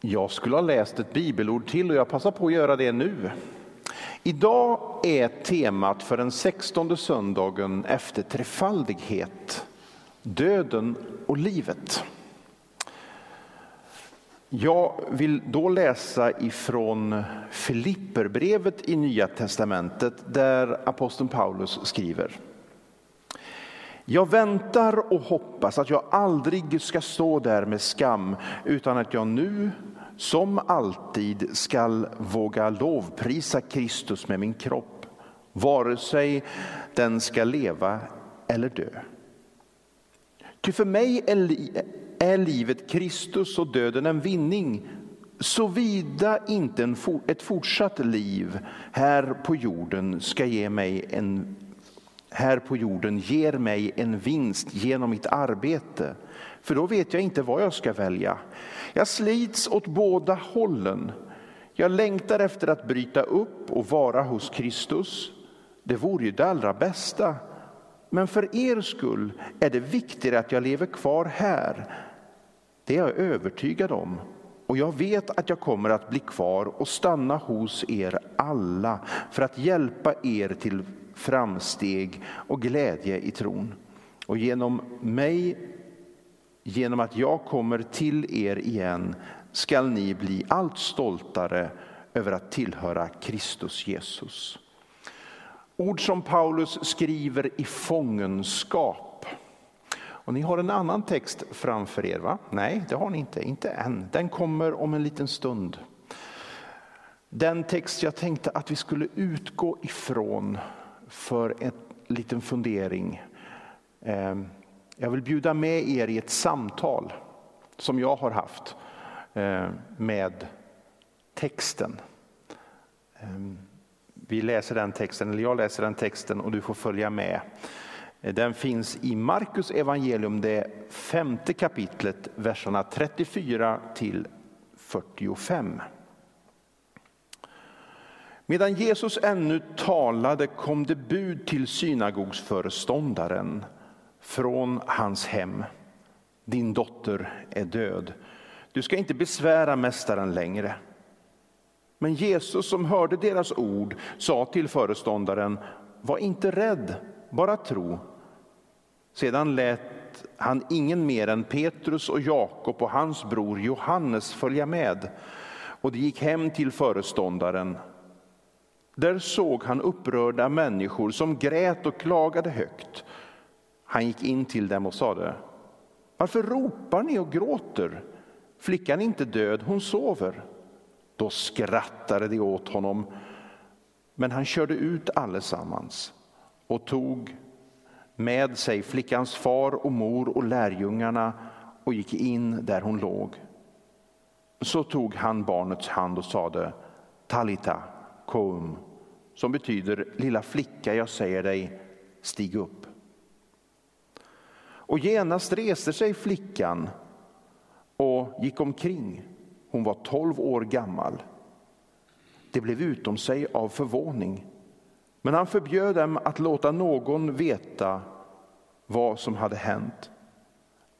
Jag skulle ha läst ett bibelord till och jag passar på att göra det nu. Idag är temat för den sextonde söndagen efter trefaldighet, döden och livet. Jag vill då läsa ifrån Filipperbrevet i Nya testamentet där aposteln Paulus skriver. Jag väntar och hoppas att jag aldrig ska stå där med skam utan att jag nu som alltid skall våga lovprisa Kristus med min kropp, vare sig den ska leva eller dö. Ty för mig är, li är livet Kristus och döden en vinning, såvida inte en for ett fortsatt liv här på jorden ska ge mig en här på jorden ger mig en vinst genom mitt arbete. För då vet jag inte vad jag ska välja. Jag slits åt båda hållen. Jag längtar efter att bryta upp och vara hos Kristus. Det vore ju det allra bästa. Men för er skull är det viktigare att jag lever kvar här. Det är jag övertygad om. Och jag vet att jag kommer att bli kvar och stanna hos er alla för att hjälpa er till framsteg och glädje i tron. Och genom mig, genom att jag kommer till er igen, skall ni bli allt stoltare över att tillhöra Kristus Jesus. Ord som Paulus skriver i fångenskap. Och ni har en annan text framför er, va? Nej, det har ni inte, inte än. Den kommer om en liten stund. Den text jag tänkte att vi skulle utgå ifrån för en liten fundering. Ehm, jag vill bjuda med er i ett samtal som jag har haft ehm, med texten. Ehm, vi läser den texten, eller jag läser den texten och du får följa med. Den finns i Markus evangelium, det femte kapitlet, verserna 34 till 45. Medan Jesus ännu talade kom det bud till synagogsföreståndaren från hans hem. Din dotter är död. Du ska inte besvära mästaren längre. Men Jesus som hörde deras ord sa till föreståndaren, var inte rädd, bara tro. Sedan lät han ingen mer än Petrus och Jakob och hans bror Johannes följa med. Och de gick hem till föreståndaren där såg han upprörda människor som grät och klagade högt. Han gick in till dem och sade, varför ropar ni och gråter? Flickan är inte död, hon sover. Då skrattade de åt honom, men han körde ut allesammans och tog med sig flickans far och mor och lärjungarna och gick in där hon låg. Så tog han barnets hand och sade, Talita koum, som betyder lilla flicka, jag säger dig, stig upp. Och genast reste sig flickan och gick omkring. Hon var tolv år gammal. Det blev utom sig av förvåning. Men han förbjöd dem att låta någon veta vad som hade hänt.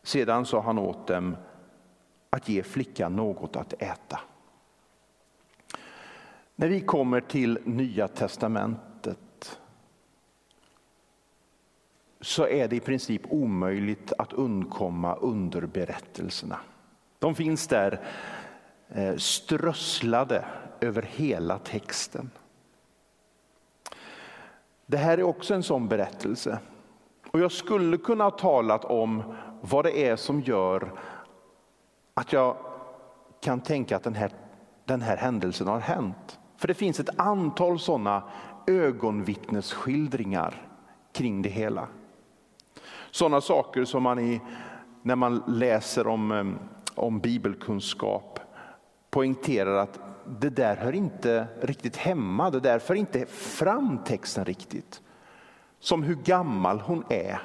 Sedan sa han åt dem att ge flickan något att äta. När vi kommer till Nya testamentet så är det i princip omöjligt att undkomma underberättelserna. De finns där eh, strösslade över hela texten. Det här är också en sån berättelse. Och jag skulle kunna ha talat om vad det är som gör att jag kan tänka att den här, den här händelsen har hänt. För det finns ett antal sådana ögonvittnesskildringar kring det hela. Sådana saker som man i, när man läser om, eh, om bibelkunskap poängterar att det där hör inte riktigt hemma, det där för inte fram texten riktigt. Som hur gammal hon är,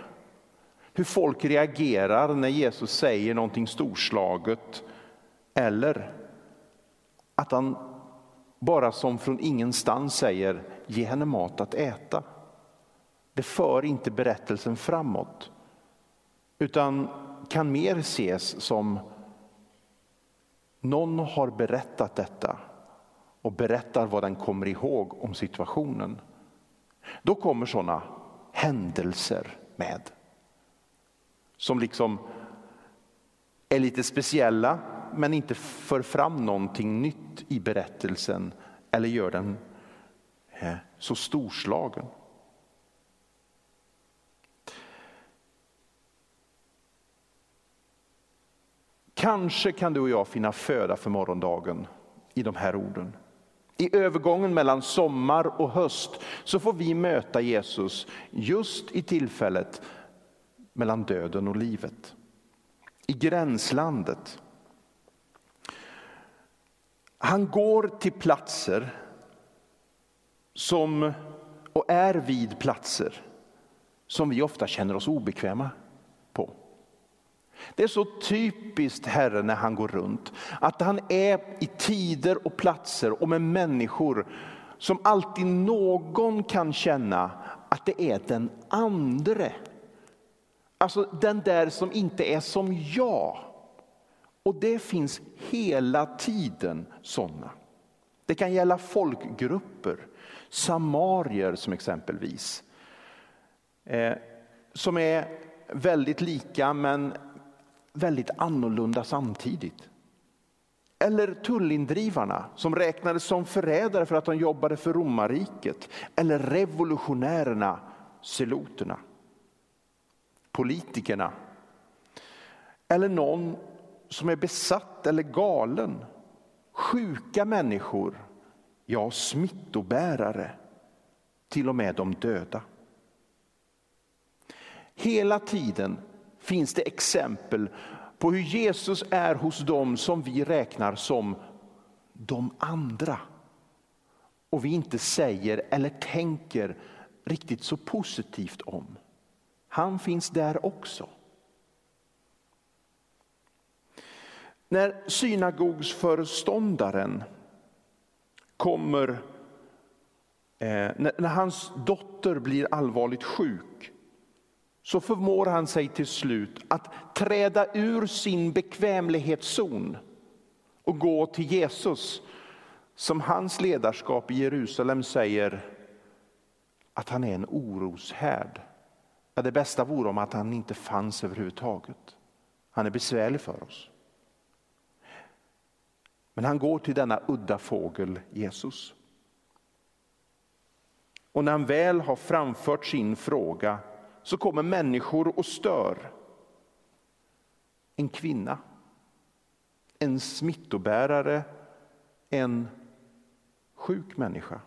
hur folk reagerar när Jesus säger någonting storslaget eller att han bara som från ingenstans säger ge henne mat att äta. Det för inte berättelsen framåt utan kan mer ses som Någon har berättat detta och berättar vad den kommer ihåg om situationen. Då kommer sådana händelser med. Som liksom är lite speciella men inte för fram någonting nytt i berättelsen eller gör den eh, så storslagen. Kanske kan du och jag finna föda för morgondagen i de här orden. I övergången mellan sommar och höst så får vi möta Jesus just i tillfället mellan döden och livet. I gränslandet. Han går till platser som, och är vid platser som vi ofta känner oss obekväma på. Det är så typiskt Herren när han går runt, att han är i tider och platser och med människor som alltid någon kan känna att det är den andre. Alltså den där som inte är som jag. Och det finns hela tiden sådana. Det kan gälla folkgrupper, samarier som exempelvis. Eh, som är väldigt lika men väldigt annorlunda samtidigt. Eller tullindrivarna som räknades som förrädare för att de jobbade för romarriket. Eller revolutionärerna, seloterna. Politikerna. Eller någon som är besatt eller galen. Sjuka människor, ja smittobärare, till och med de döda. Hela tiden finns det exempel på hur Jesus är hos dem som vi räknar som de andra. Och vi inte säger eller tänker riktigt så positivt om. Han finns där också. När synagogsföreståndaren kommer, eh, när, när hans dotter blir allvarligt sjuk så förmår han sig till slut att träda ur sin bekvämlighetszon och gå till Jesus som hans ledarskap i Jerusalem säger att han är en oroshärd. Ja, det bästa vore om att han inte fanns överhuvudtaget. Han är besvärlig för oss. Men han går till denna udda fågel Jesus. Och när han väl har framfört sin fråga så kommer människor och stör. En kvinna, en smittobärare, en sjuk människa.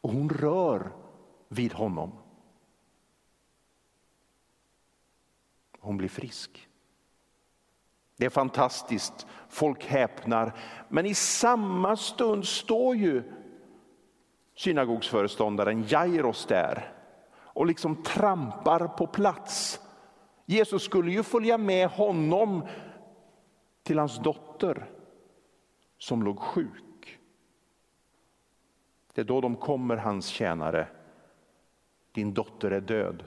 Och hon rör vid honom. Hon blir frisk. Det är fantastiskt, folk häpnar. Men i samma stund står ju synagogsföreståndaren Jairos där och liksom trampar på plats. Jesus skulle ju följa med honom till hans dotter som låg sjuk. Det är då de kommer, hans tjänare. Din dotter är död.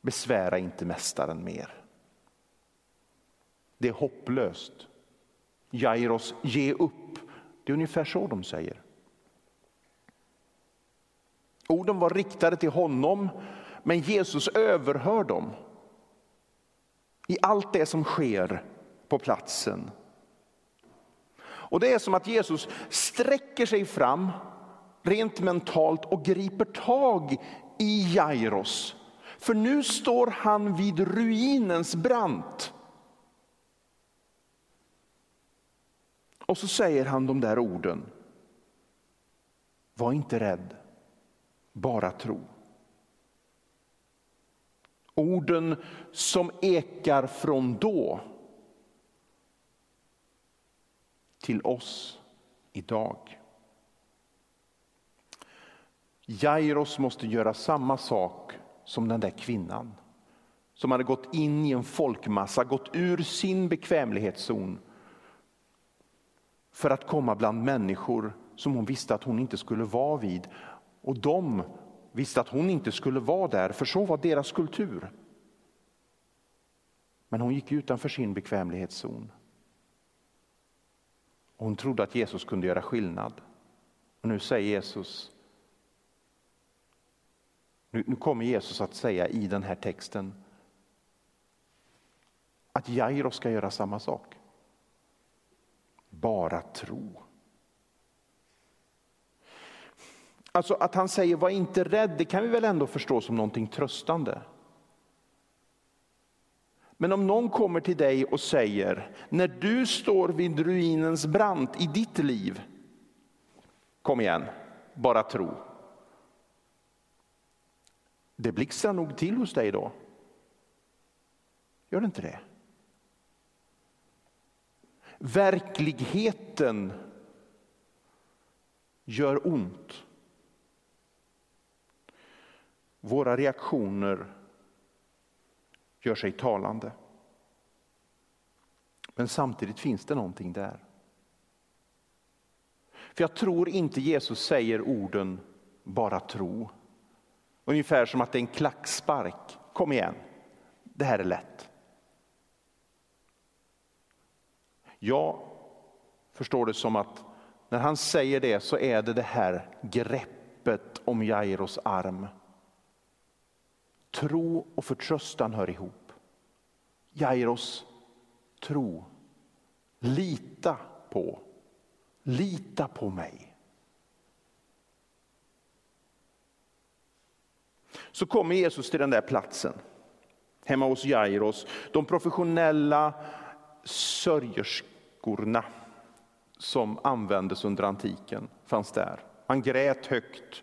Besvära inte mästaren mer. Det är hopplöst. Jairos, ge upp. Det är ungefär så de säger. Orden var riktade till honom, men Jesus överhör dem i allt det som sker på platsen. Och Det är som att Jesus sträcker sig fram rent mentalt och griper tag i Jairos. För nu står han vid ruinens brant. Och så säger han de där orden. Var inte rädd bara tro. Orden som ekar från då till oss idag. Jairos måste göra samma sak som den där kvinnan som hade gått in i en folkmassa, gått ur sin bekvämlighetszon för att komma bland människor som hon visste att hon inte skulle vara vid och de visste att hon inte skulle vara där, för så var deras kultur. Men hon gick utanför sin bekvämlighetszon. Hon trodde att Jesus kunde göra skillnad. Och nu säger Jesus, nu, nu kommer Jesus att säga i den här texten att Jairo ska göra samma sak. Bara tro. Alltså att han säger var inte rädd, det kan vi väl ändå förstå som någonting tröstande. Men om någon kommer till dig och säger, när du står vid ruinens brant i ditt liv, kom igen, bara tro. Det blixtrar nog till hos dig då. Gör det inte det? Verkligheten gör ont. Våra reaktioner gör sig talande. Men samtidigt finns det någonting där. För jag tror inte Jesus säger orden bara tro. Ungefär som att det är en klackspark. Kom igen, det här är lätt. Jag förstår det som att när han säger det så är det det här greppet om Jairos arm. Tro och förtröstan hör ihop. Jairos, tro. Lita på. Lita på mig. Så kommer Jesus till den där platsen, hemma hos Jairos. De professionella sörjerskorna som användes under antiken fanns där. Man grät högt.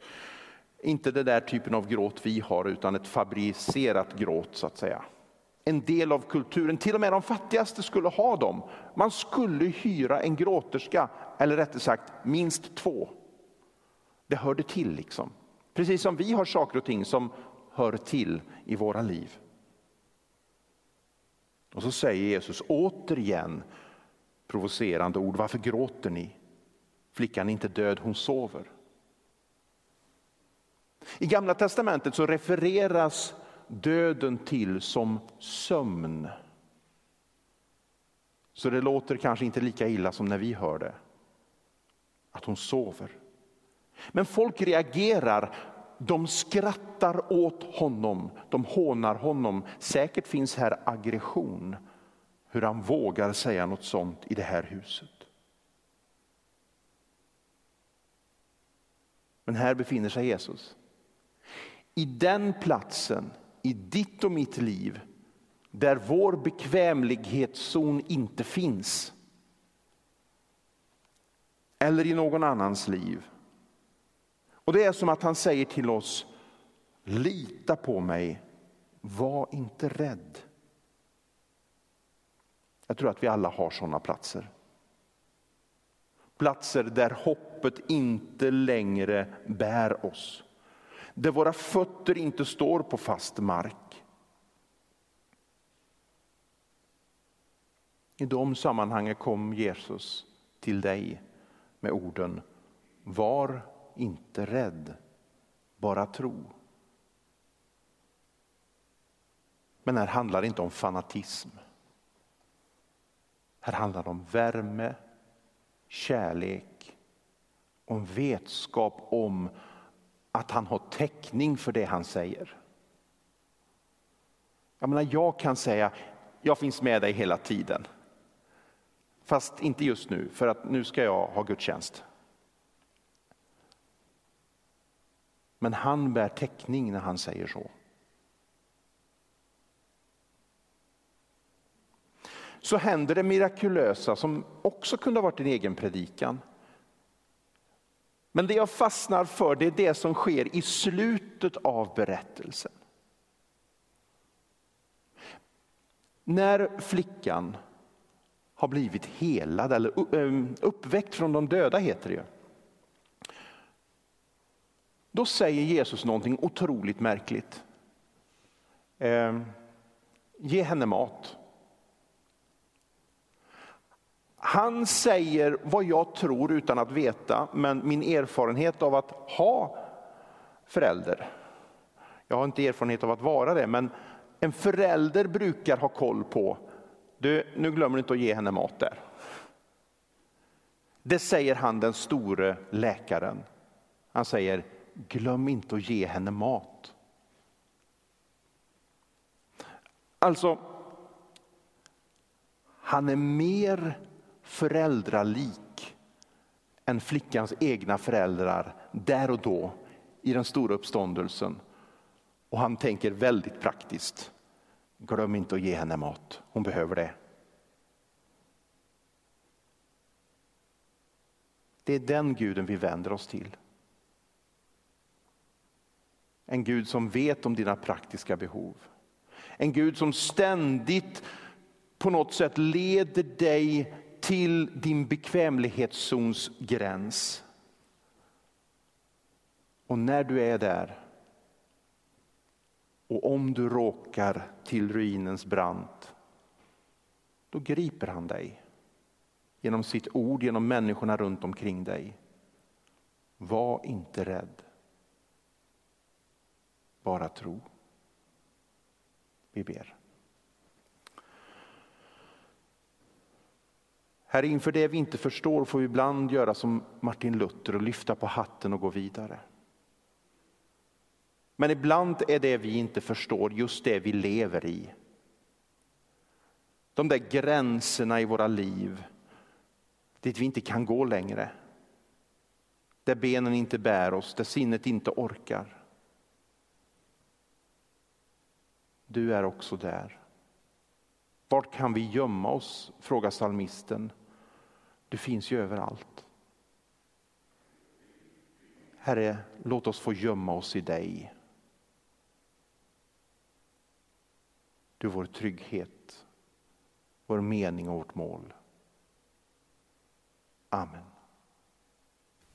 Inte den där typen av gråt vi har utan ett fabricerat gråt så att säga. En del av kulturen, till och med de fattigaste skulle ha dem. Man skulle hyra en gråterska, eller rättare sagt minst två. Det hörde till liksom. Precis som vi har saker och ting som hör till i våra liv. Och så säger Jesus återigen provocerande ord. Varför gråter ni? Flickan är inte död, hon sover. I Gamla testamentet så refereras döden till som sömn. Så det låter kanske inte lika illa som när vi hör det. Att hon sover. Men folk reagerar de skrattar åt honom, de hånar honom. Säkert finns här aggression, hur han vågar säga något sånt i det här huset. Men här befinner sig Jesus. I den platsen, i ditt och mitt liv, där vår bekvämlighetszon inte finns. Eller i någon annans liv och Det är som att han säger till oss, lita på mig, var inte rädd. Jag tror att vi alla har sådana platser. Platser där hoppet inte längre bär oss. Där våra fötter inte står på fast mark. I de sammanhangen kom Jesus till dig med orden Var inte rädd, bara tro. Men här handlar det inte om fanatism. Här handlar det om värme, kärlek och en vetskap om att han har täckning för det han säger. Jag menar, jag kan säga, jag finns med dig hela tiden. Fast inte just nu, för att nu ska jag ha gudstjänst. Men han bär täckning när han säger så. Så händer det mirakulösa som också kunde ha varit en egen predikan. Men det jag fastnar för det är det som sker i slutet av berättelsen. När flickan har blivit helad eller eh, uppväckt från de döda heter det ju. Då säger Jesus någonting otroligt märkligt. Eh, ge henne mat. Han säger vad jag tror utan att veta, men min erfarenhet av att ha förälder. Jag har inte erfarenhet av att vara det, men en förälder brukar ha koll på, du, nu glömmer du inte att ge henne mat där. Det säger han den store läkaren. Han säger, glöm inte att ge henne mat. Alltså, han är mer föräldralik än flickans egna föräldrar där och då i den stora uppståndelsen. Och han tänker väldigt praktiskt. Glöm inte att ge henne mat, hon behöver det. Det är den guden vi vänder oss till. En Gud som vet om dina praktiska behov. En Gud som ständigt på något sätt leder dig till din bekvämlighetszons gräns. Och när du är där och om du råkar till ruinens brant, då griper han dig genom sitt ord, genom människorna runt omkring dig. Var inte rädd. Bara tro. Vi ber. Herre, inför det vi inte förstår får vi ibland göra som Martin Luther och lyfta på hatten och gå vidare. Men ibland är det vi inte förstår just det vi lever i. De där gränserna i våra liv dit vi inte kan gå längre. Där benen inte bär oss, där sinnet inte orkar. Du är också där. Vart kan vi gömma oss? frågar salmisten. Du finns ju överallt. Herre, låt oss få gömma oss i dig. Du är vår trygghet, vår mening och vårt mål. Amen.